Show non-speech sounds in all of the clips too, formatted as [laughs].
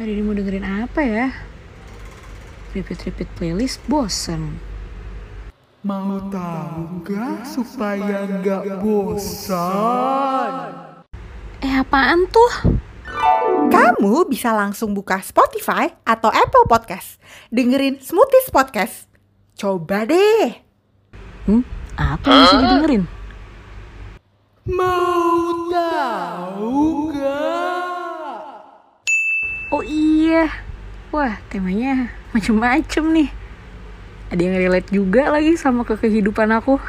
Hari ini mau dengerin apa ya? Repeat-repeat playlist bosen. Mau tahu nggak supaya nggak bosan? Eh apaan tuh? Kamu bisa langsung buka Spotify atau Apple Podcast. Dengerin Smoothies Podcast. Coba deh. Hmm? Apa yang bisa didengerin? Mau tahu nggak? Oh iya. Wah temanya macem-macem nih. Ada yang relate juga lagi sama ke kehidupan aku. [laughs]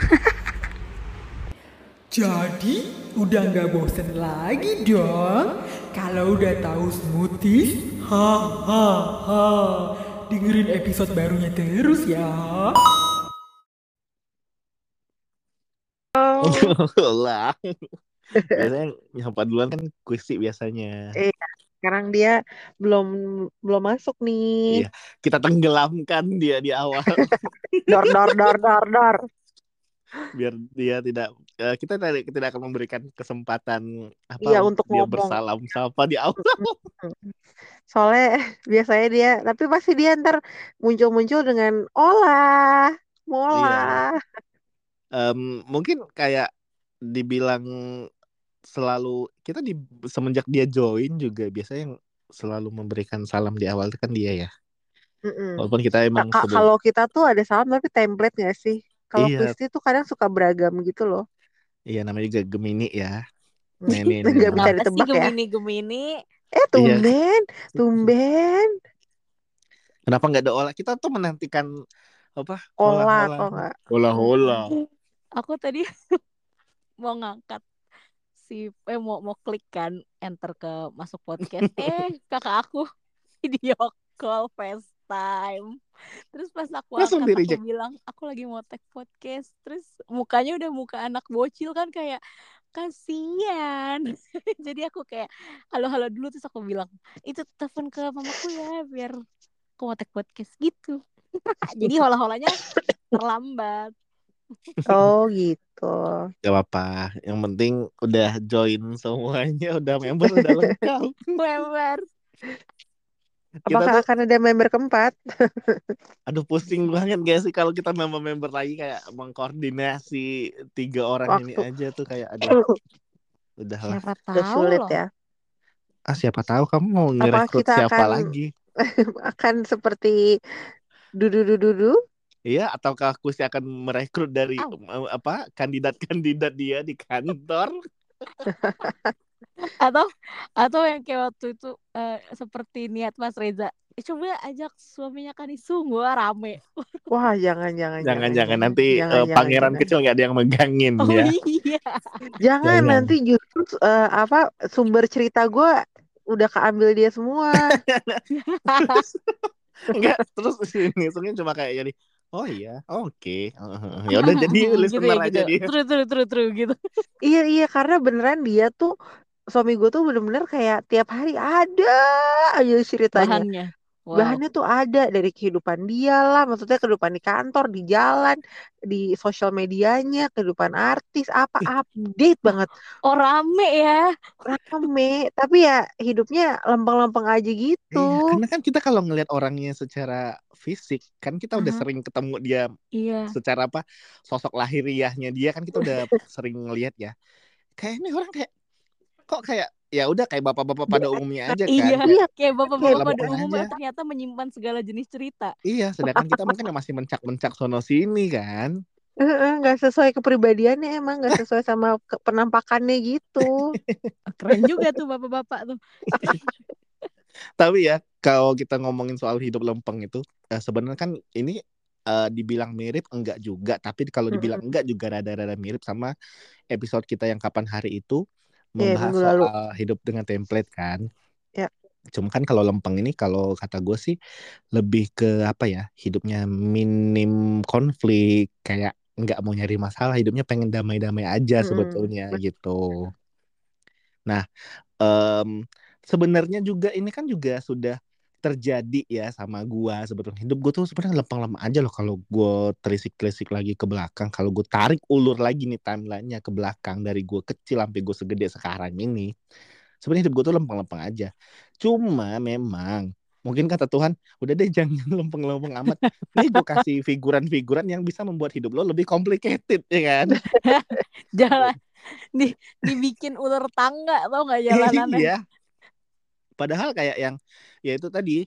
Jadi udah nggak bosen lagi dong? Kalau udah tahu smoothies, ha ha ha. Dengerin episode barunya terus ya. [laughs] lah biasanya nyapa duluan kan kuisi biasanya Sekarang dia belum belum masuk nih. Iya. kita tenggelamkan dia di awal [laughs] Dor dor dor dor dor. biar dia tidak eh, kita tidak tidak akan memberikan kesempatan apa Iya, untuk dia ngomong. bersalam sapa di awal Soalnya biasanya dia, tapi pasti dia ntar muncul-muncul dengan olah, mola. Em, mungkin kayak dibilang selalu kita di semenjak dia join juga biasanya yang selalu memberikan salam di awal itu kan dia ya Mm-mm. walaupun kita emang Ka- sebelum Kalau kita tuh ada salam tapi template gak sih? Kalau Iya. Kristi tuh kadang suka beragam gitu loh. iya namanya juga Gemini ya Nah, [laughs] ini Nggak bisa ditebak ya. Gemini? Eh tumben, tumben. Kenapa nggak ada olah? Kita tuh menantikan apa? Olah atau enggak? Olah olah. Aku tadi [laughs] mau ngangkat si eh mau mau klik kan enter ke masuk podcast. [laughs] Eh kakak aku [laughs] video call FaceTime terus pas aku Langsung angkat aku bilang aku lagi mau tag podcast. Terus mukanya udah muka anak bocil kan kayak kasihan. [laughs] Jadi aku kayak halo halo dulu terus aku bilang itu telepon ke mamaku ya biar aku mau tag podcast gitu. Jadi hola-holanya terlambat Oh [laughs] gitu. Gak apa-apa. Yang penting udah join semuanya, udah member udah lengkap. [laughs] member Kita Apakah tuh, akan ada member keempat? [laughs] aduh pusing banget gak sih kalau kita member-member lagi kayak mengkoordinasi tiga orang ini Waktu. aja tuh kayak aduh [coughs] udah lah. siapa Udah tahu sulit loh ya. Ah siapa tahu kamu mau ngerekrut siapa akan- lagi? Akan seperti dudu dudu dudu. Iya, ataukah aku sih akan merekrut dari eh, apa kandidat-kandidat dia di kantor? [laughs] atau atau yang kayak waktu itu eh, seperti niat Mas Reza eh, coba ajak suaminya Kanisung wah rame [laughs] Wah jangan jangan Jangan-jangan nanti Jangan, eh, jangan, pangeran jangan. kecil nggak ada yang megangin oh ya. iya Jangan Jangan. nanti justru eh, apa sumber cerita gue udah keambil dia semua. [laughs] Enggak, terus ini sebenarnya cuma kayak jadi oh iya, oke. [laughs] ya udah jadi gitu listener ya, aja gitu. dia. True, true, true, true, gitu. iya iya karena beneran dia tuh suami gue tuh bener-bener kayak tiap hari ada aja ceritanya. Bahannya. Wow. Bahannya tuh ada dari kehidupan dia lah, maksudnya kehidupan di kantor, di jalan, di sosial medianya, kehidupan artis, apa update banget, [laughs] Oh rame ya. rame. Tapi ya hidupnya lempeng-lempeng aja Iya, gitu. karena kan kita kalau ngelihat orangnya secara fisik, kan kita udah Aha. sering ketemu dia Iya. secara apa sosok lahiriahnya dia kan kita udah sering ngelihat ya. Kayak ini orang kayak kok kayak ya udah kayak bapak-bapak pada umumnya aja kan. Iya. Iya. Kayak bapak-bapak pada Lempeng umumnya aja. ternyata menyimpan segala jenis cerita. Iya, sedangkan kita mungkin masih mencak-mencak sono sini kan. Heeh, nggak sesuai kepribadiannya emang nggak sesuai sama ke- penampakannya gitu. [laughs] Keren juga tuh bapak-bapak tuh. [laughs] Tapi ya kalau kita ngomongin soal hidup lempeng itu eh, sebenarnya kan ini eh, dibilang mirip enggak juga, tapi kalau dibilang enggak juga rada-rada mirip sama episode kita yang kapan hari itu Iya, membahas lalu. soal hidup dengan template kan. Ya. Cuma kan kalau lempeng ini kalau kata gue sih lebih ke apa ya hidupnya minim konflik kayak nggak mau nyari masalah hidupnya pengen damai-damai aja Mm-mm, sebetulnya betul. gitu. Nah em, sebenarnya juga ini kan juga sudah terjadi ya sama gua sebetulnya hidup gue tuh sebenarnya lempeng-lempeng aja loh kalau gue telisik-telisik lagi ke belakang kalau gue tarik ulur lagi nih timelinenya ke belakang dari gue kecil sampai gue segede sekarang ini sebenarnya hidup gue tuh lempeng-lempeng aja Cuma memang mungkin kata Tuhan, udah deh jangan [laughs] lempeng-lempeng amat. Nih gue kasih figuran-figuran yang bisa membuat hidup lo lebih complicated ya kan? [laughs] Jalan di dibikin ular tangga tau nggak [laughs] jalanannya? Iya. Padahal kayak yang ya itu tadi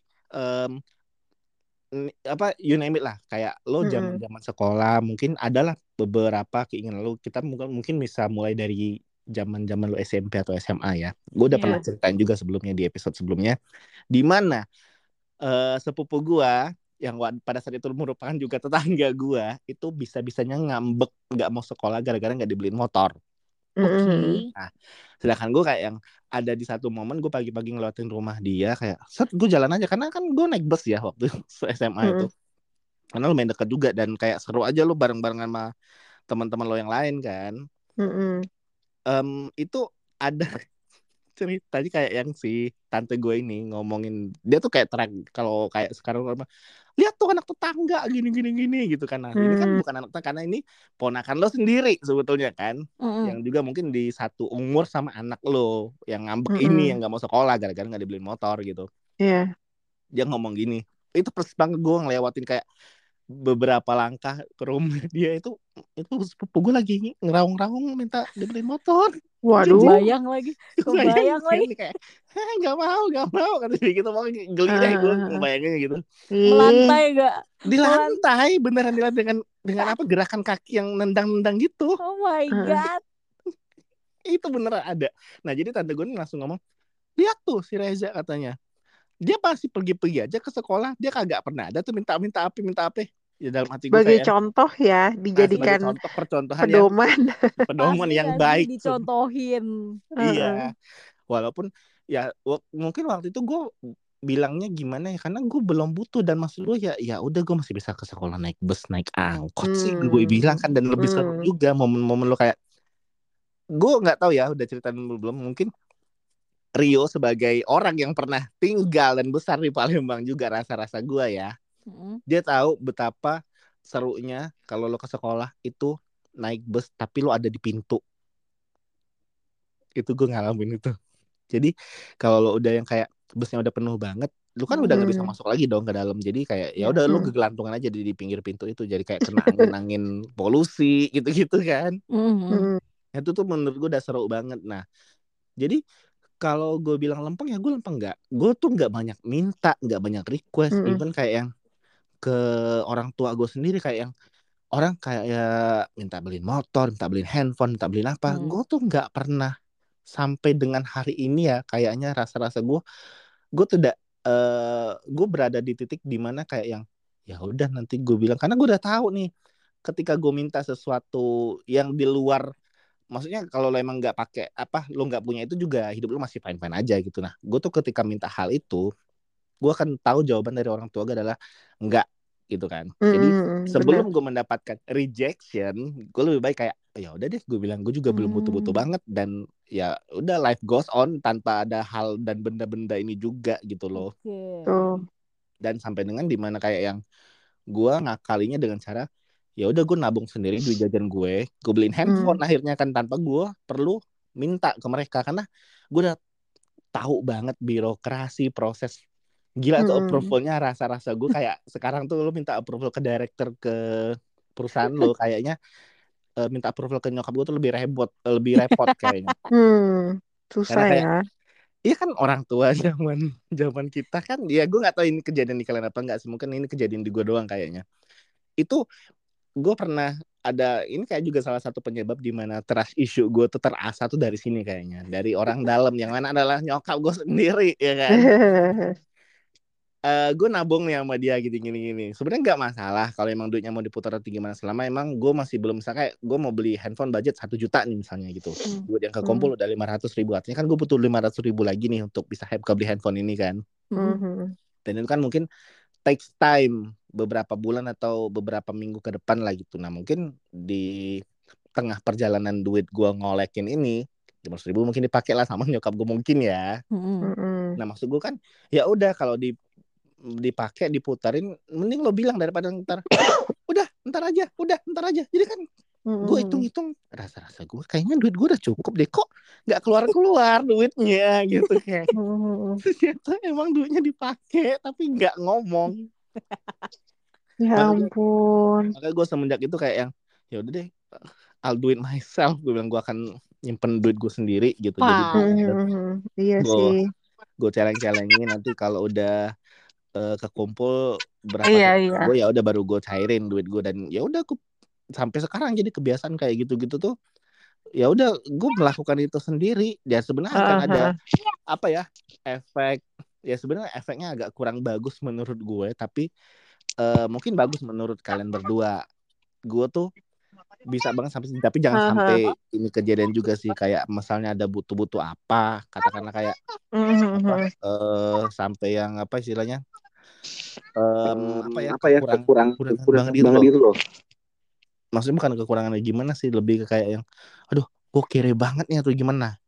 ni- apa you name it lah. Kayak lo zaman zaman sekolah mungkin adalah beberapa keinginan lo. Kita mungkin mungkin bisa mulai dari zaman zaman lo SMP atau SMA ya. Gue udah Iya. pernah ceritain juga sebelumnya di episode sebelumnya. Di mana eh, sepupu gua yang pada saat itu merupakan juga tetangga gua itu bisa bisanya ngambek nggak mau sekolah gara-gara nggak dibeliin motor Oke. Mm-mm. sedangkan gue kayak yang ada di satu momen gue pagi-pagi ngelewatin rumah dia kayak set gue jalan aja karena kan gue naik bus ya waktu [laughs] SMA itu karena lumayan deket juga dan kayak seru aja lu bareng-bareng sama teman-teman lo yang lain kan Mm-mm. Em, itu ada [laughs] ceritanya kayak yang si tante gue ini ngomongin dia tuh kayak terang kalau kayak sekarang apa lihat tuh anak tetangga gini gini gini gitu kan nah ini kan Hmm. bukan anak tetangga karena ini ponakan lo sendiri sebetulnya kan Mm-mm. yang juga mungkin di satu umur sama anak lo yang ngambek Mm-mm. ini yang nggak mau sekolah gara-gara nggak dibeliin motor gitu Iya. dia ngomong gini itu persis banget gue ngelewatin kayak beberapa langkah ke rumah [laughs] dia itu itu sepupu gue lagi ngeraung-raung minta dibeliin motor Waduh. Kebayang lagi. [laughs] Kan, lagi. kayak "Hah, nggak mau nggak mau kata dia gitu mau geli deh gue Ah. ngebayanginnya gitu Ih. Melantai gak? di lantai beneran di lantai dengan dengan apa gerakan kaki yang nendang-nendang gitu Oh my Ah. god. itu beneran ada nah jadi tante gue ini langsung ngomong lihat tuh si Reza katanya dia pasti pergi-pergi aja ke sekolah dia kagak pernah ada tuh minta-minta api minta apa ya dalam hati gue Sebagai kayak contoh ya, nah, dijadikan contoh percontohan yang pedoman. [laughs] pedoman Pasti yang nggak sih baik Dicontohin. Iya. Walaupun ya mungkin waktu itu gue bilangnya gimana ya karena gue belum butuh dan maksud gue ya ya udah gue masih bisa ke sekolah naik bus naik angkot sih gue Hmm. bilang kan dan lebih seru Hmm. juga momen-momen lo kayak gue nggak tahu ya udah ceritain dulu belum mungkin Rio sebagai orang yang pernah tinggal dan besar di Palembang juga rasa-rasa gue ya Mm-mm. dia tahu betapa serunya kalau lo ke sekolah itu naik bus tapi lo ada di pintu itu gue ngalamin itu jadi kalau lo udah yang kayak busnya udah penuh banget lu kan udah nggak bisa Hmm. masuk lagi dong ke dalam jadi kayak ya udah lu Hmm. kegelantungan aja di, di pinggir pintu itu jadi kayak kena [laughs] angin angin polusi gitu gitu kan Mm-mm. Mm. itu tuh menurut gue udah seru banget nah jadi kalau gue bilang lempeng ya gue lempeng nggak gue tuh nggak banyak minta nggak banyak request Mm-mm. even kayak yang ke orang tua gue sendiri kayak yang orang kayak ya minta beliin motor minta beliin handphone minta beliin apa Hmm. gue tuh nggak pernah sampai dengan hari ini ya kayaknya rasa-rasa gue gue tidak eh gue berada di titik di mana kayak yang ya udah nanti gue bilang karena gue udah tahu nih ketika gue minta sesuatu yang di luar maksudnya kalau lo emang nggak pakai apa lo nggak punya itu juga hidup lo masih fine fine aja gitu nah gue tuh ketika minta hal itu gue akan tahu jawaban dari orang tua gue adalah enggak gitu kan jadi Mm, sebelum gue mendapatkan rejection gue lebih baik kayak ya udah deh gue bilang gue juga belum butuh-butuh Hmm. banget dan ya udah life goes on tanpa ada hal dan benda-benda ini juga gitu loh. Tuh. dan sampai dengan di mana kayak yang gue ngakalinya dengan cara ya udah gue nabung sendiri duit jajan gue gue beliin handphone akhirnya kan tanpa gue perlu minta ke mereka karena gue udah tahu banget birokrasi proses gila tuh Mm-mm. approvalnya rasa-rasa gue kayak sekarang tuh lo minta approval ke director ke perusahaan lo [laughs] kayaknya eh, minta approval ke nyokap gue tuh lebih repot lebih repot kayaknya Hmm. Susah Karena kayak- ya. Iya kan orang tua [laughs] zaman zaman kita kan ya gue nggak tahu ini kejadian di kalian apa enggak sih mungkin ini kejadian di gue doang kayaknya itu gue pernah ada ini kayak juga salah satu penyebab di mana trust issue gue tuh terasa tuh dari sini kayaknya. Dari orang dalam yang mana adalah nyokap gue sendiri ya kan? [laughs] Eh gue nabung nih sama dia gini gini gini. Sebenarnya nggak masalah kalau emang duitnya mau diputar atau gimana. Selama emang gue masih belum bisa kayak gue mau beli handphone budget satu juta nih misalnya gitu. Hmm. duit yang kekumpul udah lima ratus ribu. Artinya kan gue butuh lima ratus ribu lagi nih untuk bisa have beli handphone ini kan. Mhm. dan itu kan mungkin takes time beberapa bulan atau beberapa minggu ke depan lah gitu nah mungkin di tengah perjalanan duit gua ngolekin ini lima ribu mungkin dipakai lah sama nyokap gue mungkin ya. Mm-mm. nah maksud gue kan ya udah kalau di dipakai diputarin mending lo bilang daripada ntar [coughs] udah ntar aja udah ntar aja jadi kan gue Mm-mm. hitung-hitung rasa-rasa gue kayaknya duit gue udah cukup deh kok nggak keluar-keluar duitnya [laughs] gitu kayak ternyata emang duitnya dipakai tapi nggak ngomong [laughs] Ya ampun. makanya gue semenjak itu kayak yang ya udah deh I'll do it myself gue bilang gue akan nyimpen duit gue sendiri gitu jadi Wow. Mm-mm. Iya Gua- sih. gue celeng-celengin nanti kalau udah eh, kekumpul berapa Iya, iya. gue ya udah baru gue cairin duit gue dan ya udah aku sampai sekarang jadi kebiasaan kayak gitu-gitu tuh ya udah gue melakukan itu sendiri dan sebenarnya akan Heeh, ada apa ya efek ya sebenarnya efeknya agak kurang bagus menurut gue tapi eh, mungkin bagus menurut kalian berdua gue tuh bisa banget sampai sini. tapi jangan Heeh. sampai ini kejadian juga sih kayak misalnya ada butuh-butuh apa katakanlah kayak Mhm. apa eh sampai yang apa istilahnya Em, apa ya apa ya kurang kurang kurang kurang banget gitu banget loh. itu loh. maksudnya bukan kekurangannya gimana sih lebih ke kayak yang aduh gue kere banget nih atau gimana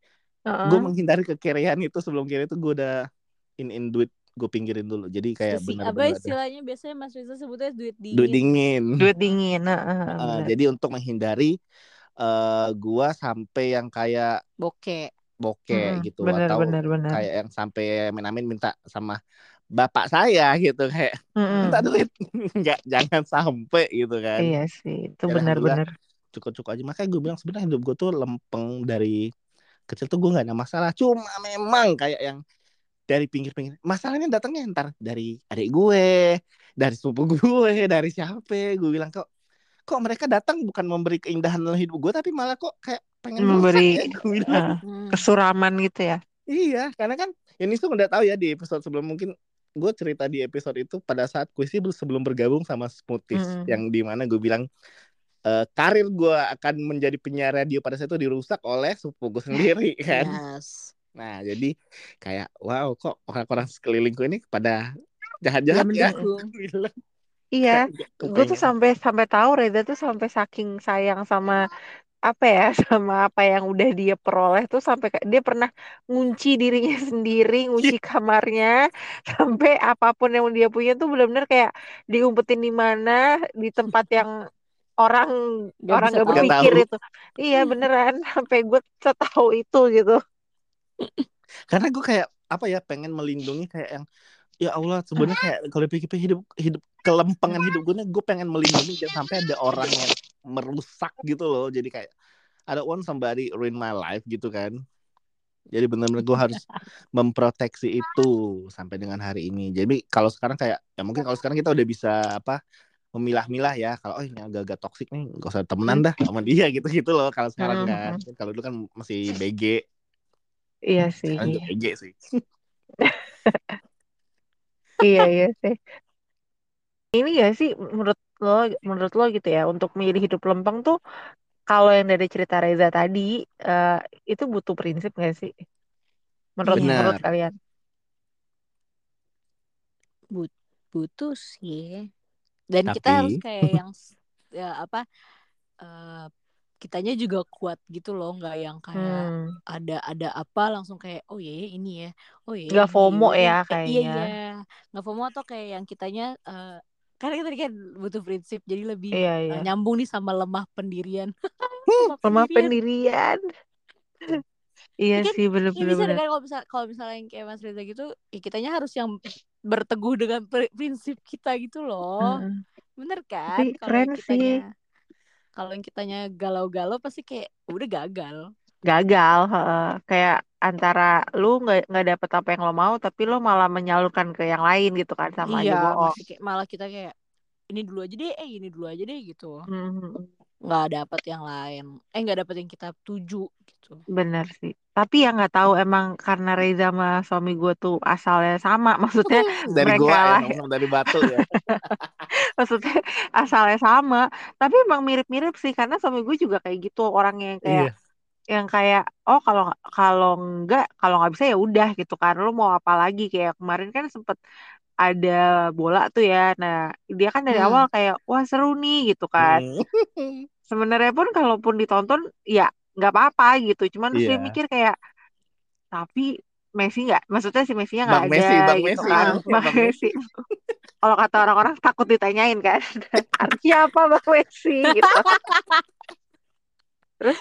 Heeh. gue menghindari kekerean itu sebelum kere itu gue udah in in duit gue pinggirin dulu jadi kayak Si- apa benar-benar ada istilahnya biasanya Mas Riza sebutnya duit dingin. duit dingin Duit dingin. heeh, Eh, bener. jadi untuk menghindari eh gua sampai yang kayak Bokeh. bokeh Mm-mm. gitu Bener, atau bener, bener. kayak yang sampai amin minta sama bapak saya [laughs] gitu kayak Mm-mm. minta duit [laughs] nggak jangan sampai gitu kan Iya sih, itu Ya, benar-benar. cukup-cukup aja makanya gue bilang sebenarnya hidup gue tuh lempeng dari kecil tuh gue nggak ada masalah cuma memang kayak yang dari pinggir-pinggir masalahnya datangnya ntar dari adik gue dari sepupu gue dari siapa gue bilang kok kok mereka datang bukan memberi keindahan dalam hidup gue tapi malah kok kayak pengen Memberi, ya gue bilang Hmm. [laughs] kesuraman gitu ya. iya karena kan ini tuh udah tahu ya di episode sebelum mungkin gue cerita di episode itu pada saat kuisi sebelum bergabung sama Smoothies Mm-mm. yang di mana gue bilang eh, karir gue akan menjadi penyiar radio pada saat itu dirusak oleh sepupu gue [laughs] sendiri kan Yes. Nah jadi kayak wow kok orang-orang sekelilingku ini pada jahat-jahat Gak ya [laughs] bilang, Iya, "Nggak gue tuh kepengen." sampai sampai tahu Reza tuh sampai saking sayang sama apa ya [laughs] sama apa yang udah dia peroleh tuh sampai dia pernah ngunci dirinya [laughs] sendiri, ngunci kamarnya sampai apa pun yang dia punya tuh benar-benar kayak diumpetin di mana di tempat yang orang Gak orang tahu. berpikir tahu. itu. Iya beneran sampai gue setahu itu gitu. [laughs] karena gue kayak apa ya pengen melindungi kayak yang ya Allah sebenarnya kayak kalau pikir hidup hidup kelempengan hidup gue gue pengen melindungi jangan sampai ada orang yang merusak gitu loh. Jadi kayak don't want somebody ruin my life gitu kan. Jadi benar-benar gue harus memproteksi itu sampai dengan hari ini. Jadi kalau sekarang kayak ya mungkin kalau sekarang kita udah bisa apa memilah-milah ya. Kalau oh ini agak-agak toksik nih gak usah temenan dah sama dia gitu gitu loh kalau sekarang Hmm, kan. Kalau dulu kan masih BG Iya [laughs] sih. BG sih [laughs] Iya iya sih. Ini gak sih menurut lo menurut lo gitu ya untuk milih hidup lempeng tuh kalau yang dari cerita Reza tadi eh, itu butuh prinsip gak sih? Menurut Benar. menurut kalian? But- butuh sih. Dan kita Tapi- harus kayak yang ya apa eh, kitanya juga kuat gitu loh, nggak yang kayak Hmm. ada ada apa langsung kayak oh iya ya, ini ya, oh iya Nggak ini, FOMO yaudah, ya iya kayaknya. iya nggak FOMO atau kayak yang kitanya eh, karena kita kan butuh prinsip jadi lebih Iya iya. nyambung nih sama lemah pendirian. [laughs] Lemah pendirian. Iya Kan sih Ya bener-bener. bisa kan kalau misal kalau misalnya yang kayak Mas Reza gitu, ya kitanya harus yang berteguh dengan pri- prinsip kita gitu loh. Mm-mm. Bener kan? Tapi keren sih. Kalau yang kitanya galau-galau pasti kayak udah gagal. Gagal, heeh. Kayak antara lu nggak nggak dapet apa yang lo mau, tapi lo malah menyalurkan ke yang lain gitu kan, sama aja iya, bohong. kayak malah kita kayak ini dulu aja deh, eh ini dulu aja deh gitu. Mhm. Nggak dapat yang lain. Eh nggak dapat yang kita tuju gitu. Bener sih. Tapi yang nggak tahu emang karena Reza sama suami gue tuh asalnya sama, [laughs] maksudnya [laughs] dari mereka gua ya lah, ngomong dari batu ya [laughs] maksudnya asalnya sama. Tapi emang mirip-mirip sih karena suami gue juga kayak gitu orangnya yang kayak iya yang kayak oh kalau kalau enggak kalau nggak bisa ya udah gitu kan. Lu mau apa lagi kayak kemarin kan sempet ada bola tuh ya. Nah dia kan dari Hmm. awal kayak wah seru nih gitu kan. Hmm. Sebenarnya pun kalaupun ditonton ya nggak apa-apa gitu. Cuman terus dia Iya. mikir kayak tapi Messi nggak, maksudnya si Messi-nya nggak ada Messi, Bang gitu Messi, kan, [laughs] Bang Bang Messi. Kalau kata orang-orang takut ditanyain kan, [laughs] artinya apa Bang Messi gitu. terus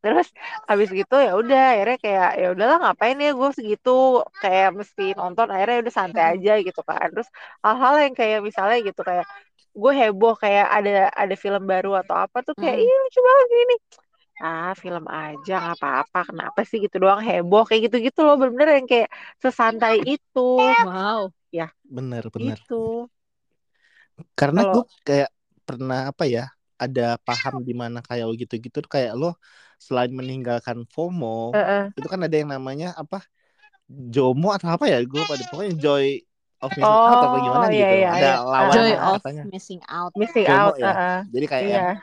terus habis gitu ya udah akhirnya kayak ya udahlah ngapain ya gue segitu kayak mesti nonton akhirnya udah santai aja gitu kan terus hal-hal yang kayak misalnya gitu kayak gue heboh kayak ada ada film baru atau apa tuh kayak Mm. ih lucu banget gini nih ah film aja nggak apa-apa. Kenapa sih gitu doang? Heboh kayak gitu-gitu loh. Bener-bener yang kayak sesantai itu. Wow. bener bener. gitu. Karena gue kayak pernah apa ya ada paham di mana kayak gitu-gitu tuh kayak lo selain meninggalkan FOMO Heeh. itu kan ada yang namanya apa JOMO atau apa ya? Gue pada pokoknya joy of missing Oh, out apa gimana iya, gitu iya, ada iya. lawan Joy of katanya? Missing out. missing FOMO out ya. heeh. jadi kayak iya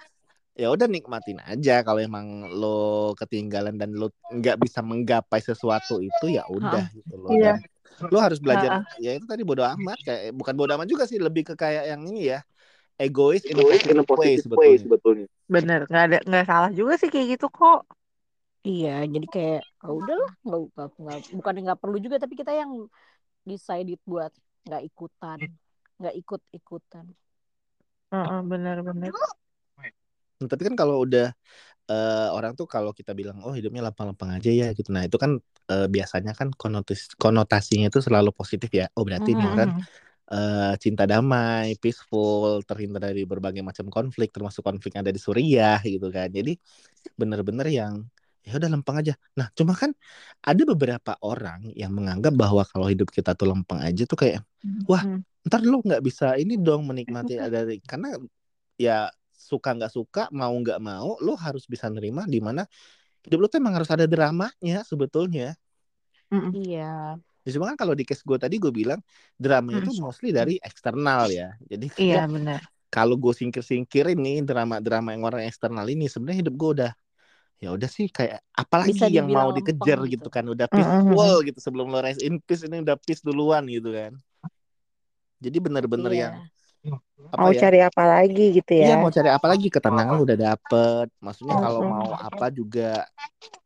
ya udah nikmatin aja. Kalau emang lo ketinggalan dan lo nggak bisa menggapai sesuatu itu ya udah gitu loh. Iya. dan lo harus belajar ya itu tadi bodo amat kayak bukan bodo amat juga sih lebih ke kayak yang ini ya egois in a positive way sebetulnya. bener nggak ada nggak salah juga sih kayak gitu kok. Iya, jadi kayak oh, udahlah, nggak, nggak, nggak, bukan nggak perlu juga, tapi kita yang decided buat nggak ikutan, nggak ikut ikutan. Heeh, bener-bener Nah, tapi kan kalau udah eh, orang tuh kalau kita bilang oh hidupnya lempeng-lempeng aja ya gitu nah itu kan eh, biasanya kan konotis konotasinya itu selalu positif ya oh berarti ini Mhm. orang eh, cinta damai peaceful terhindar dari berbagai macam konflik termasuk konflik yang ada di Suriah gitu kan jadi bener-bener yang ya udah lempeng aja nah cuma kan ada beberapa orang yang menganggap bahwa kalau hidup kita tuh lempeng aja tuh kayak Wah, Hmm. ntar lo nggak bisa ini dong menikmati [laughs] ada karena ya suka nggak suka mau nggak mau lo harus bisa nerima di mana hidup lo tuh emang harus ada dramanya sebetulnya. Iya. ya, cuma kan kalau di case gue tadi gue bilang dramanya itu mostly dari eksternal ya jadi iya bener kalau gue singkir-singkirin nih drama-drama yang orang eksternal ini sebenarnya hidup gue udah ya udah sih kayak apalagi Bisa yang mau dikejar gitu gitu. kan udah Mm-mm. peaceful gitu sebelum lo rest in peace ini udah peace duluan gitu kan jadi bener-bener Iya. yang apa mau ya? cari apa lagi gitu Iya ya. mau cari apa lagi? Ketenangan udah dapet. Maksudnya kalau Mm-mm. mau apa juga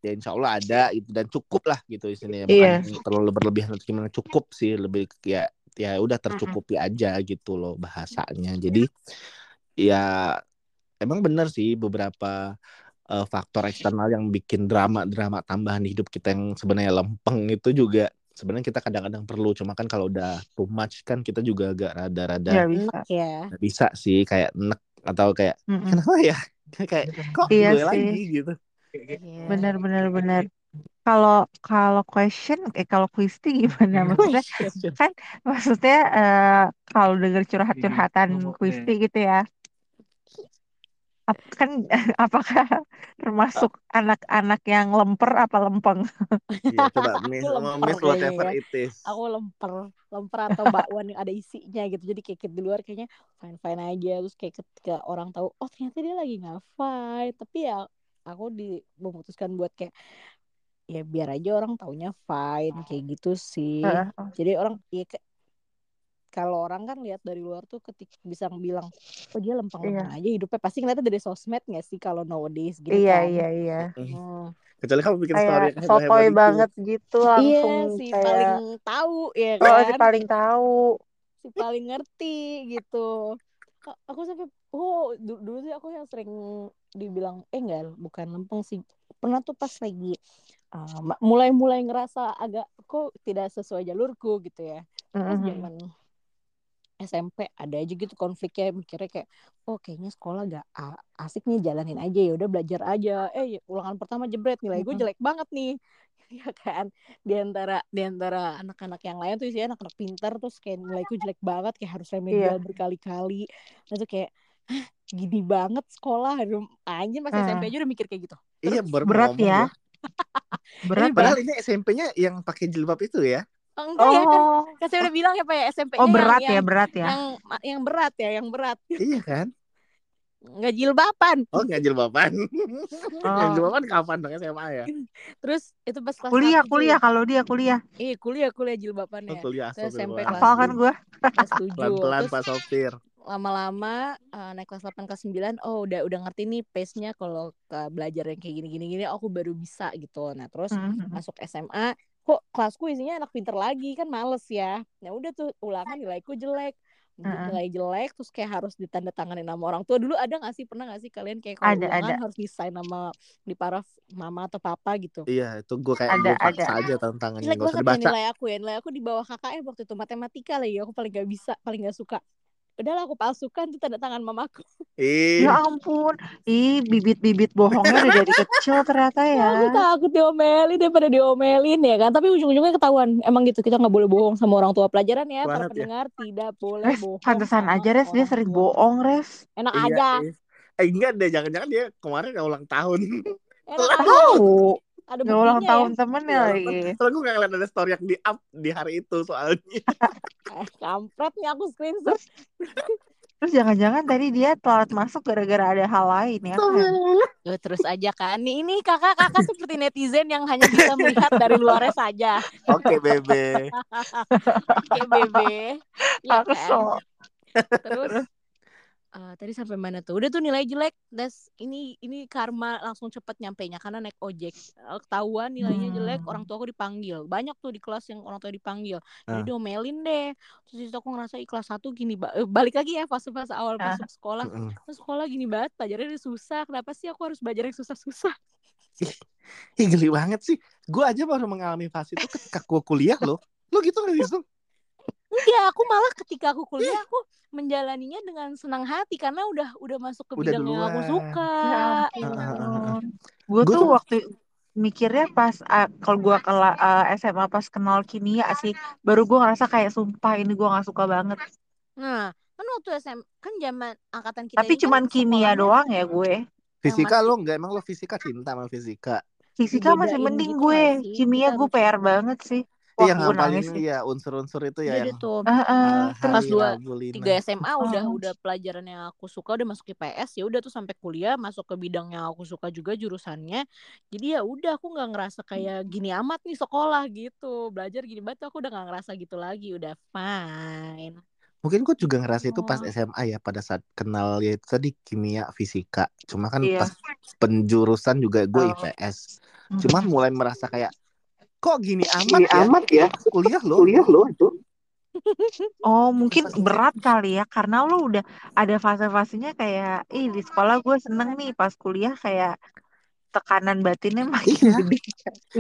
Ya insya Allah ada gitu. Dan cukup lah gitu isinya Iya. Bukan yang terlalu berlebihan atau gimana. Cukup sih. Lebih ya Ya udah tercukupi aja gitu loh bahasanya. Jadi ya Emang bener sih beberapa eh, Faktor eksternal yang bikin drama-drama tambahan di hidup kita Yang sebenarnya lempeng itu juga Sebenarnya kita kadang-kadang perlu Cuma kan kalau udah too much kan kita juga agak rada-rada nggak bisa. Enak ya. bisa sih kayak nek atau kayak Mm-mm. kenapa ya? [laughs] Kayak kok Iya gue sih. lagi? Gitu. Iya. bener bener bener kalau kalau question eh kalau quiz gimana? Maksudnya kan maksudnya eh, kalau dengar curhat-curhatan Kristi gitu ya ap- kan [laughs] apakah termasuk anak-anak yang lemper apa lempeng Iya, coba [laughs] miss, miss kayaknya whatever ya. it is Aku lemper, lemper atau bakwan yang ada isinya gitu. Jadi kayak di luar kayaknya fine fine aja. Terus kayak ketika orang tahu, oh ternyata dia lagi nggak fine. Tapi ya aku di memutuskan buat kayak ya biar aja orang taunya fine kayak gitu sih. Heeh. Jadi orang ya kalau orang kan lihat dari luar tuh ketika bisa bilang oh dia lempeng-lempeng aja hidupnya. Pasti ngeliatnya dari sosmed nggak sih kalau nowadays gitu iya kan. iya iya. Hmm. kecuali kamu bikin story kayak sotoy banget gitu langsung Iya si kayak paling tahu ya oh kan. si paling tahu. Si paling ngerti gitu. Aku sampai oh du- dulu sih aku yang sering dibilang eh enggak bukan lempeng sih. Pernah tuh pas lagi uh, ma- mulai-mulai ngerasa agak kok tidak sesuai jalurku? gitu ya. Pas Mm-mm. zaman SMP ada aja gitu konfliknya mikirnya kayak oh kayaknya sekolah gak asik nih jalanin aja ya udah belajar aja. Eh ulangan pertama jebret nilai gue jelek banget nih. [laughs] Ya kan? Di antara di antara anak-anak yang lain tuh isinya anak-anak pintar terus kayak nilaiku jelek banget kayak harus remedial Iya. berkali-kali. Nah tuh kayak "Hah, gini banget sekolah. Anjir pas Hmm. SMP aja udah mikir kayak gitu. Iya baru mau [laughs] berat ya. berat ya. padahal ini SMP-nya yang pakai jilbab itu ya oh, enggak ya kan oh. kan saya udah bilang ya pak ya SMP-nya oh berat yang, ya berat ya. yang yang berat ya yang berat. Iya kan? Nggak jilbaban. Oh nggak jilbaban. Yang Oh. jilbaban kapan dong SMA ya? Terus itu pas kelas kuliah kuliah kalau dia kuliah. Iya kuliah kuliah oh, jilbabannya kuliah Saya SMP astagfirullah. kelas hafal kan gue kelas pelan-pelan terus Pak Sopir. lama-lama eh, naik kelas 8 kelas 9 oh udah udah ngerti nih pace-nya kalau ke belajar yang kayak gini-gini gini aku baru bisa gitu. Nah terus Mhm. masuk SMA kok kelasku isinya anak pinter lagi kan males ya. Nah udah tuh ulangan nilaiku jelek. Nilai jelek terus kayak harus ditandatanganin sama orang tua. Dulu ada nggak sih pernah nggak sih kalian kayak kalau Ada, ulangan ada. harus desain nama di paraf mama atau papa gitu? Iya, itu gue kayak Ada, gue paksa ada. aja tantangannya jelek gak usah banget ya nilai aku ya. Nilai aku di bawah KKM waktu itu matematika lagi aku paling gak bisa paling gak suka udahlah aku palsukan tuh tanda tangan mamaku. Ih, Ya ampun, ih bibit-bibit bohongnya udah dari kecil ternyata ya. aku takut diomelin daripada diomelin ya kan. Tapi ujung-ujungnya ketahuan. Emang gitu kita nggak boleh bohong sama orang tua pelajaran ya. Para ya. pendengar tidak boleh Res, bohong pantesan aja Res. Dia sering bohong Res. enak iya, aja. iya. Eh enggak deh, jangan-jangan dia kemarin ulang tahun. enak Tahu, ada nggak ulang buktinya ya. tahun temennya Ya, lagi. Soalnya gue gak ngeliat ada story yang di up di hari itu soalnya. [laughs] eh, kampret nih aku screenshot. [laughs] Terus jangan-jangan tadi dia telat masuk gara-gara ada hal lain ya kan? Tuh, terus aja kan nih ini kakak kakak seperti netizen yang hanya bisa melihat dari luarnya saja. Oke, Bebe. [laughs] oke bebe. Ya kan? terus eh, tadi sampai mana tuh udah tuh nilai jelek das ini ini karma langsung cepet nyampe nya karena naik ojek Eh, ketahuan nilainya jelek Hmm. orang tua aku dipanggil banyak tuh di kelas yang orang tua dipanggil jadi Ah. diomelin deh terus itu aku ngerasa ikhlas satu gini ba- eh, balik lagi ya fase-fase awal Ah. masuk sekolah Mm-mm. Terus sekolah gini banget pelajarannya susah kenapa sih aku harus belajar yang susah-susah Ih, geli banget sih. Gue aja baru mengalami fase itu ketika gue kuliah loh. Lo gitu gak sih? Enggak, aku malah ketika aku kuliah aku menjalaninya dengan senang hati karena udah udah masuk ke Udah bidang yang aku duluan. suka. Ya Ah, ah, ah, ah. ampun. Gue Gua tuh waktu mikirnya pas ah, kalau gue ke SMA pas kenal kimia sih, baru gue ngerasa kayak sumpah ini gue nggak suka banget. Nah, kan waktu SM kan zaman angkatan kita Tapi ini cuman kan kimia doang ya gue. Fisika lo enggak emang lo fisika cinta sama fisika. Fisika masih mending gitu gue. nggak? Kimia gue PR banget sih. Itu Wah, yang gue ngapalin nangis sih. ya unsur-unsur itu ya Iya yang tuh. Heeh. uh, Kelas dua. Tiga SMA udah Oh. udah pelajaran yang aku suka udah masuk IPS ya udah tuh sampai kuliah masuk ke bidang yang aku suka juga jurusannya. Jadi ya udah aku nggak ngerasa kayak gini amat nih sekolah gitu. Belajar gini banget aku udah nggak ngerasa gitu lagi, udah fine. Mungkin gue juga ngerasa itu pas Oh. SMA ya pada saat kenal ya itu tadi kimia fisika. Cuma kan Iya. pas penjurusan juga gue Oh. IPS. Hmm. Cuma mulai merasa kayak kok gini amat Gini ya? amat ya? Kuliah lo. lo itu. Oh mungkin berat kali ya karena lo udah ada fase-fasenya kayak ih di sekolah gue seneng nih pas kuliah kayak tekanan batinnya makin Iya. gede.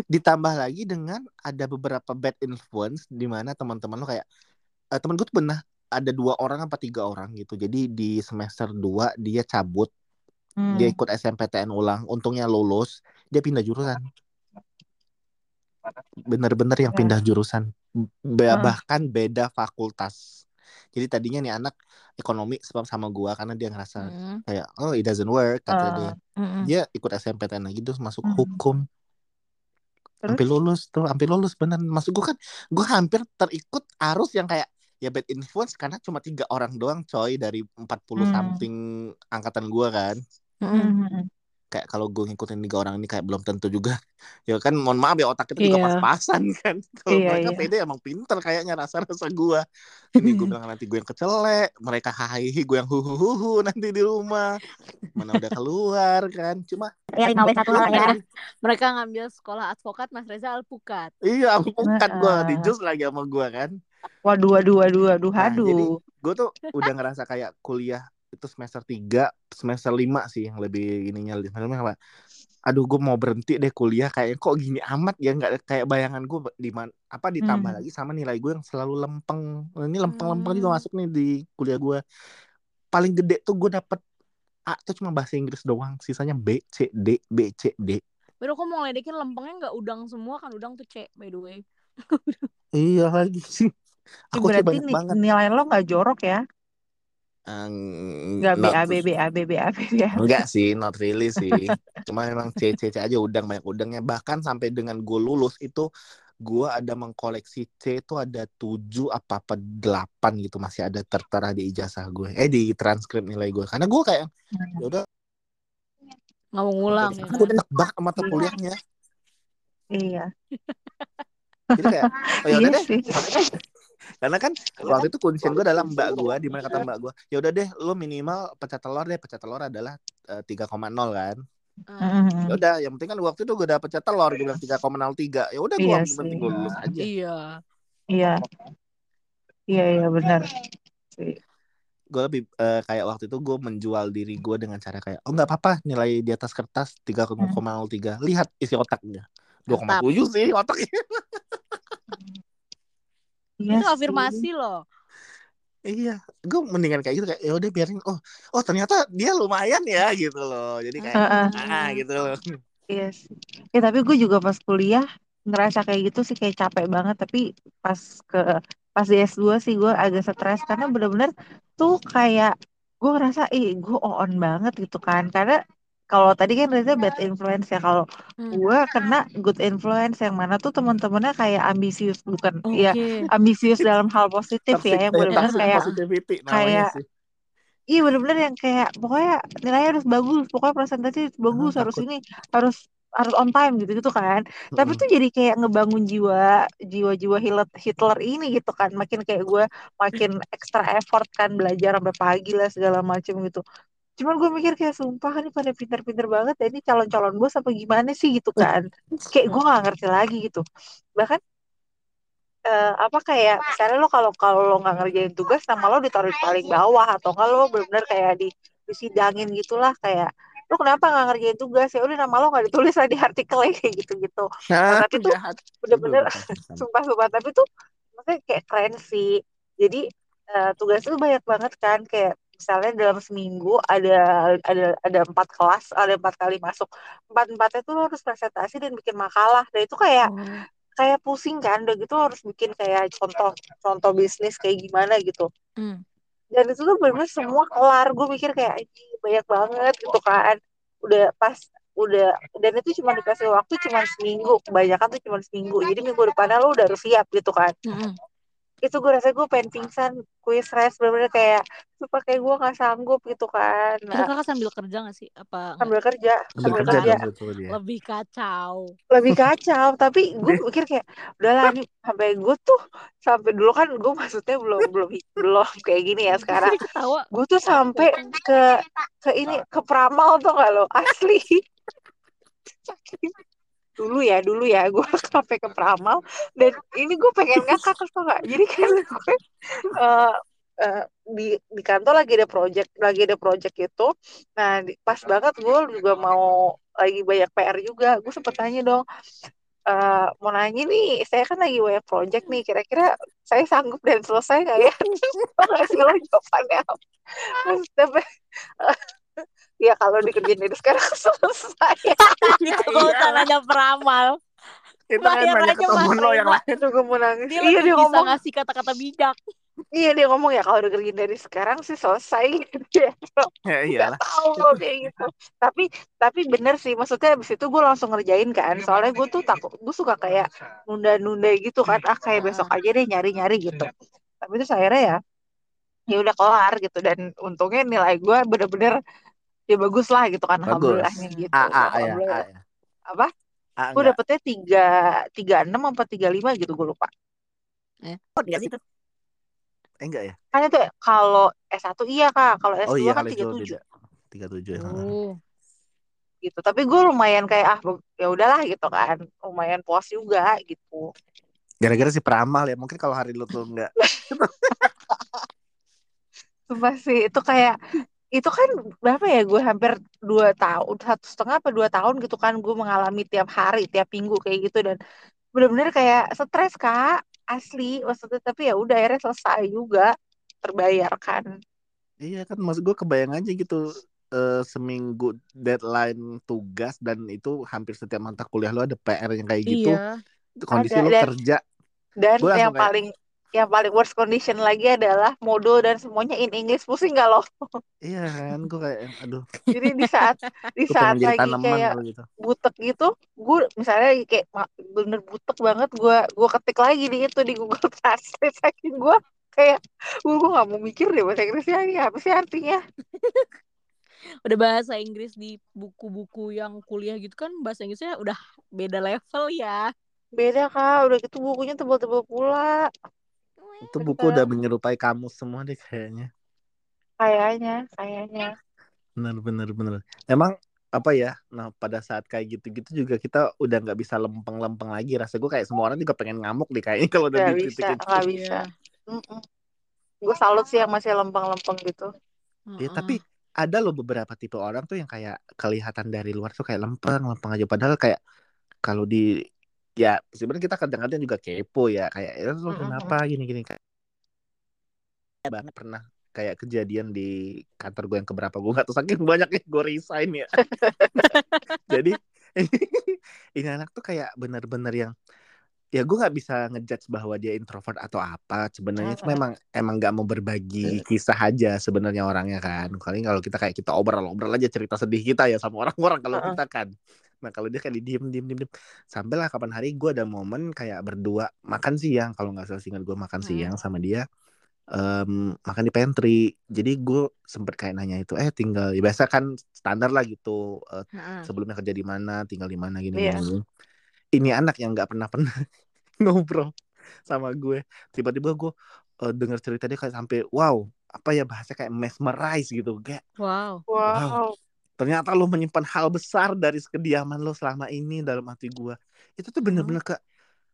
Ditambah lagi dengan ada beberapa bad influence di mana teman-teman lo kayak eh, temen gue tuh pernah ada dua orang apa tiga orang gitu. Jadi di semester 2 dia cabut, Hmm. dia ikut SMPTN ulang, untungnya lulus, dia pindah jurusan. Bener-bener yang Ya. pindah jurusan. Be- Hmm. bahkan beda fakultas. Jadi tadinya nih anak ekonomi sama sama gua karena dia ngerasa Hmm. kayak oh it doesn't work kata Ah. dia. Mm-mm. Dia ikut SMPTN lagi terus masuk Hmm. hukum. Terus? Hampir lulus tuh, hampir lulus bener. Maksud gua kan gua hampir terikut arus yang kayak ya bad influence karena cuma tiga orang doang coy dari 40 Hmm. something angkatan gua kan. Hmm. Kayak kalau gue ngikutin tiga orang ini kayak belum tentu juga. [laughs] Ya kan mohon maaf ya otak kita juga Iya. pas-pasan [laughs] kan. Kalau Iya, mereka iya. pede emang pinter kayaknya rasa-rasa gua. [laughs] Ini gue bilang nanti gue yang kecelek, mereka hahihi gue yang huhu nanti di rumah. Mana udah keluar kan. Cuma Ya lima satu hal ya. Mereka ngambil sekolah advokat Mas Reza Alpukat. iya bukan gue di jus lagi sama gue kan. Waduh waduh waduh waduh Nah, jadi aduh. gue tuh udah ngerasa kayak kuliah itu semester 3, semester 5 sih yang lebih ininya semester lima apa? Aduh gue mau berhenti deh kuliah kayak kok gini amat ya nggak kayak bayangan gue di man, apa ditambah Hmm. lagi sama nilai gue yang selalu lempeng. Ini lempeng-lempeng juga Hmm. masuk nih di kuliah gue. Paling gede tuh gue dapet A tuh cuma bahasa Inggris doang, sisanya B, C, D, B, C, D. Baru aku mau ngeledekin lempengnya nggak udang semua kan udang tuh C by the way. Iya lagi sih. [laughs] Ih, Aku berarti banget. nilai lo nggak jorok ya? Eng- Nggak B not- A B B A B B A B B A. Enggak sih, not really sih. Cuma memang C, C, C aja udang banyak udangnya. Bahkan sampai dengan gue lulus itu gue ada mengkoleksi C itu ada 7 apa apa 8 gitu masih ada tertera di ijazah gue. Eh di transkrip nilai gue. Karena gue kayak ya udah Nggak mau ngulang ya. aku udah enak banget sama mata kuliahnya. Iya. Jadi kayak oh, ya Iya deh. [laughs] Karena kan waktu itu kuncian gue dalam mbak gue di mana kata mbak gue, ya udah deh lo minimal pecah telur deh. Pecah telur adalah eh, 3,0 kan. Ah, ya udah yang penting kan waktu itu gue udah pecah telur gue bilang 3,03 ya udah gue Iya yang penting gue lulus aja Iya. Iya. Iya iya benar. Gue lebih eh, kayak waktu itu gue menjual diri gue dengan cara kayak oh nggak apa-apa nilai di atas kertas 3,03 lihat isi otaknya 2,7 sih otaknya [laughs] Iya itu afirmasi loh. iya gue mendingan kayak gitu kayak ya udah biarin oh oh ternyata dia lumayan ya gitu loh jadi kayak Heeh. ah gitu loh Iya sih. Ya tapi gue juga pas kuliah ngerasa kayak gitu sih kayak capek banget tapi pas ke pas di S2 sih gue agak stres karena bener-bener tuh kayak gue ngerasa ih gue on banget gitu kan karena kalau tadi kan Reza bad influence ya kalau Hmm. gue kena good influence yang mana tuh teman-temannya kayak ambisius bukan ya Oke. ambisius dalam hal positif ya yang toxic kayak kayak- sih Iya bener-bener yang kayak pokoknya nilainya harus bagus, pokoknya presentasi harus bagus, harus takut. ini, harus harus on time gitu gitu kan. Tapi Mm-mm. tuh jadi kayak ngebangun jiwa jiwa-jiwa Hitler, Hitler ini gitu kan. Makin kayak gue makin extra effort kan belajar sampai pagi lah segala macem gitu. Cuman gue mikir kayak sumpah nih pada pinter-pinter banget ya ini calon-calon bos apa gimana sih gitu kan. Kayak gue gak ngerti lagi gitu. Bahkan eh, apa kayak misalnya lo kalau kalau lo nggak ngerjain tugas nama lo ditaruh di paling bawah atau kalau benar-benar kayak di disidangin gitulah kayak lo kenapa nggak ngerjain tugas ya udah nama lo nggak ditulis lah di artikel [laughs] kayak gitu-gitu Nah, tapi tuh bener-bener Aduh, bukan. sumpah-sumpah tapi tuh maksudnya kayak keren sih jadi eh, tugas tuh banyak banget kan kayak misalnya dalam seminggu ada ada ada empat kelas ada empat kali masuk. Empat empatnya tuh lo harus presentasi dan bikin makalah. Dan itu kayak Oh. kayak pusing kan udah gitu harus bikin kayak contoh contoh bisnis kayak gimana gitu. Hmm. dan itu tuh bener-bener semua kelar. Gue mikir kayak "Anjing, banyak banget gitu kan. Udah pas udah dan itu cuma dikasih waktu cuma seminggu. Kebanyakan tuh cuma seminggu. Jadi minggu depannya lo udah harus siap gitu kan. Mm-mm. Itu gue rasa gue pengen pingsan quiz rest bener-bener kayak sumpah kayak gue nggak sanggup gitu kan. Itu nah, kakak sambil kerja gak sih? Apa sambil kerja Sambil sambil kerja kerja. lebih kacau? lebih kacau tapi gue mikir kayak udahlah nih sampai gue tuh sampai dulu kan gue maksudnya belum belum belum kayak gini ya sekarang. gue tuh sampai ke ke ini ke Pramal tuh gak lo? Asli [laughs] dulu ya dulu ya gue [laughs] sampai ke Pramal dan ini gue pengen ngakak tau gak jadi kan [laughs] gue eh, eh, di di kantor lagi ada project lagi ada project itu. Nah di- pas banget gue juga mau lagi banyak PR juga. Gue sempet tanya dong eh, mau nanya nih saya kan lagi banyak project nih. Kira-kira saya sanggup dan selesai nggak ya? [laughs] Nggak sih lo jawabannya tapi ya kalau dikerjain dari sekarang [laughs] selesai Itu kalau Iya. tanahnya peramal. Itu kan banyak aja ketemu Mas lo yang lain. Aduh gue mau nangis Dia iya dia bisa ngomong ngasih kata-kata bijak. iya dia ngomong ya kalau dikerjain dari sekarang sih selesai [laughs] gitu ya Ya iyalah. tahu kayak gitu tapi tapi bener sih maksudnya abis itu gue langsung ngerjain kan soalnya gue tuh takut gue suka kayak nunda-nunda gitu kan ah kayak besok aja deh nyari-nyari gitu tapi itu akhirnya ya ya udah kelar gitu dan untungnya nilai gue bener-bener ya bagus lah gitu kan Bagus. alhamdulillahnya gitu A A ya, A alhamdulillah ya. apa A gue enggak. dapetnya tiga tiga enam apa tiga lima gitu gue lupa Oh, dia situ. Eh enggak ya? kan itu kalau S1 iya kak kalau S2 Oh iya kan tiga tujuh beda. 37 ya. Oh. gitu tapi gue lumayan kayak ah ya udahlah gitu kan lumayan puas juga gitu Gara-gara si peramal ya. Mungkin kalau hari lu tuh enggak. [laughs] Sumpah sih itu kayak itu kan berapa ya gue hampir dua tahun satu setengah apa dua tahun gitu kan gue mengalami tiap hari tiap minggu kayak gitu dan bener-bener kayak stres kak asli maksudnya tapi ya udah akhirnya selesai juga terbayarkan Iya kan maksud gue kebayang aja gitu eh, seminggu deadline tugas dan itu hampir setiap mata kuliah lu ada PR yang kayak gitu. Iya. Kondisi Ada, lu dan- kerja. dan langsung yang kayak- paling yang paling worst condition lagi adalah modul dan semuanya in English. Pusing gak loh Iya kan gue kayak aduh. Jadi di saat di saat lagi kayak gitu. butek gitu gue misalnya kayak bener butek banget gue gue ketik lagi di itu di Google [laughs] Translate saking gue kayak gue gue nggak mau mikir deh bahasa Inggrisnya ini apa sih artinya? [laughs] Udah bahasa Inggris di buku-buku yang kuliah gitu kan bahasa Inggrisnya udah beda level ya. beda kak. Udah gitu bukunya tebal-tebal pula Itu buku udah menyerupai kamus semua deh kayaknya. kayaknya kayaknya Bener bener bener. Emang apa ya? Nah pada saat kayak gitu-gitu juga kita udah nggak bisa lempeng-lempeng lagi. Rasa gue kayak semua orang juga pengen ngamuk deh kayaknya kalau udah di bisa nggak bisa Iya. Mm-mm. gue salut sih yang masih lempeng-lempeng gitu Ya, tapi ada loh beberapa tipe orang tuh yang kayak kelihatan dari luar tuh kayak lempeng, lempeng aja. Padahal kayak kalau di ya sebenarnya kita kadang-kadang juga kepo ya kayak ya lu Mm-mm. kenapa gini-gini? Kayak banget pernah kayak kejadian di kantor gue yang keberapa gue nggak tahu saking banyaknya gue resign ya. [laughs] Jadi [laughs] ini anak tuh kayak bener-bener yang ya gue nggak bisa ngejudge bahwa dia introvert atau apa sebenarnya cuma emang emang nggak mau berbagi kisah aja sebenarnya orangnya kan. Kali kalau kita kayak kita obrol-obrol aja cerita sedih kita ya sama orang-orang kalau kita kan nah kalau dia kayak di diem diem diem, diem. sampai lah kapan hari gue ada momen kayak berdua makan siang kalau nggak salah ingat gue makan Hmm. siang sama dia em, makan di pantry jadi gue sempet kayak nanya itu eh tinggal ya biasa kan standar lah gitu Heeh. sebelumnya kerja di mana tinggal di mana gini gini ini anak yang nggak pernah pernah [laughs] ngobrol sama gue tiba-tiba gue eh, dengar cerita dia kayak sampai wow apa ya bahasa kayak mesmerize gitu kayak Wow. wow ternyata lo menyimpan hal besar dari kediaman lo selama ini dalam hati gue itu tuh bener-bener ke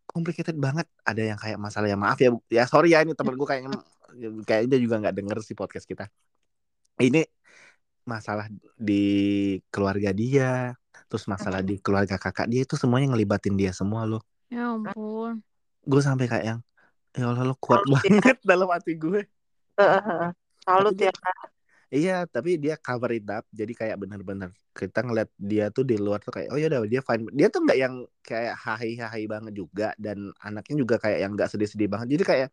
complicated banget. Ada yang kayak masalah ya maaf ya ya sorry ya ini temen gue kayaknya kayaknya juga nggak denger sih podcast kita. Ini masalah di keluarga dia terus masalah di keluarga kakak dia itu semuanya ngelibatin dia semua lo Ya ampun. gue sampai kayak yang ya Allah lo kuat Salut ya. [laughs] banget dalam hati gue. Salut ya iya tapi dia cover it up. Jadi kayak bener-bener kita ngeliat dia tuh di luar tuh kayak oh ya udah dia fine. Dia tuh nggak yang kayak hahi hahi banget juga dan anaknya juga kayak yang nggak sedih-sedih banget. Jadi kayak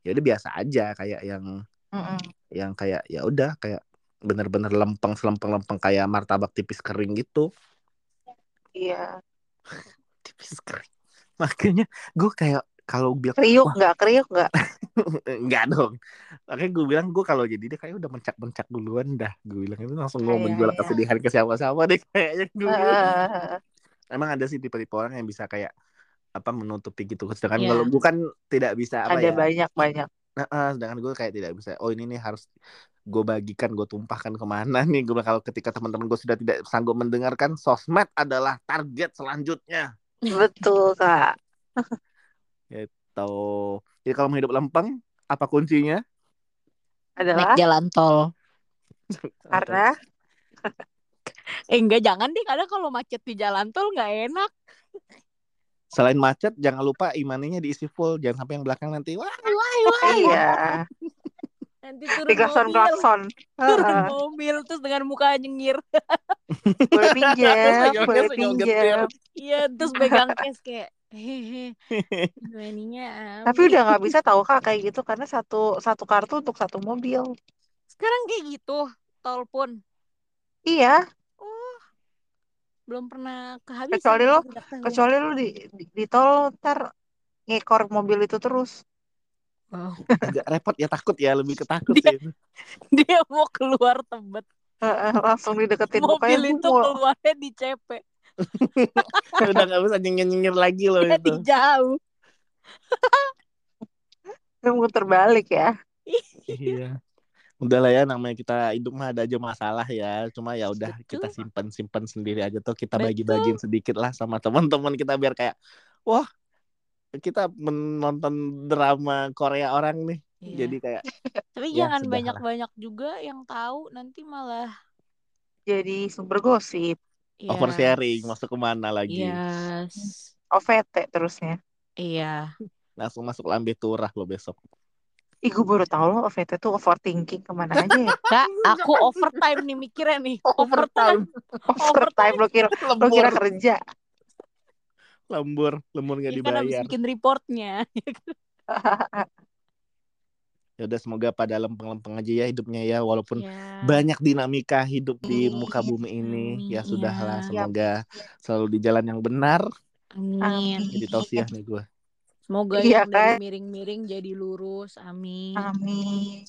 ya udah biasa aja kayak yang Mm-mm. yang kayak ya udah kayak bener-bener lempeng selempeng lempeng kayak martabak tipis kering gitu. Iya. [laughs] Tipis kering. Makanya gue kayak kalau bilang kriuk nggak kriuk nggak [laughs] Enggak dong. Makanya gue bilang gue kalau jadi dia kayak udah mencak-mencak duluan dah. Gue bilang itu langsung gue Iya, menjual iya. kesedihan ke siapa-siapa deh kayaknya gue. [laughs] Emang ada sih tipe-tipe orang yang bisa kayak apa menutupi gitu. Sedangkan Iya. kalau gue kan tidak bisa apa ada ya. banyak banyak Nah, eh, sedangkan gue kayak tidak bisa. Oh ini nih harus gue bagikan, gue tumpahkan ke mana [laughs] nih. Gue bilang kalau ketika teman-teman gue sudah tidak sanggup mendengarkan, sosmed adalah target selanjutnya. betul kak Tuh. Jadi kalau mau hidup lempeng, apa kuncinya? adalah Naik jalan tol. [laughs] karena [laughs] Eh enggak jangan deh kadang kalau macet di jalan tol nggak enak. Selain macet, jangan lupa imannya diisi full. Jangan sampai yang belakang nanti. Wah, wah, wah. [laughs] iya Nanti turun mobil. klakson Turun Heeh. mobil terus dengan muka nyengir. boleh pinjam boleh pinjam Iya terus pegang cash kayak [laughs] hehe. Ininya tapi udah nggak bisa tahu kak kayak gitu karena satu satu kartu untuk satu mobil sekarang kayak gitu tol pun iya belum pernah kehabisan. Kecuali lo- kecuali lu di, di, di tol ntar ngekor mobil itu terus Wow. Agak repot ya, takut ya. Lebih ketakut Dia- sih. [laughs] Dia mau keluar tebet Heeh, langsung dideketin mukanya mobil itu "Bu, mau- keluarnya di CP [laughs] Udah gak bisa nyengir-nyengir lagi loh jadi itu. jauh. [laughs] muter balik ya Iya. Udah lah ya namanya kita hidup mah ada aja masalah ya. Cuma ya udah kita simpan-simpan sendiri aja tuh kita bagi-bagiin sedikit lah sama teman-teman kita biar kayak wah kita menonton drama Korea orang nih. Iya. Jadi kayak [laughs] Tapi Ya, jangan banyak-banyak juga yang tahu nanti malah jadi sumber gosip Yes. oversharing masuk ke mana lagi. Yes. OVT terusnya Iya. Langsung masuk lambe turah lo besok. Ih gue baru tahu loh OVT tuh overthinking ke mana aja ya [laughs] Kak, aku overtime nih mikirnya nih. [laughs] Overtime. Overtime lo kira lo kira kerja lembur, lembur gak Iya kan habis dibayar. bikin reportnya. [laughs] Ya udah semoga pada lempeng-lempeng aja ya hidupnya ya walaupun Ya. banyak dinamika hidup di Amin. muka bumi ini ya sudahlah iya. semoga selalu di jalan yang benar Amin. Jadi tausiah nih gue Semoga Iya yang kan? miring-miring jadi lurus. Amin. Amin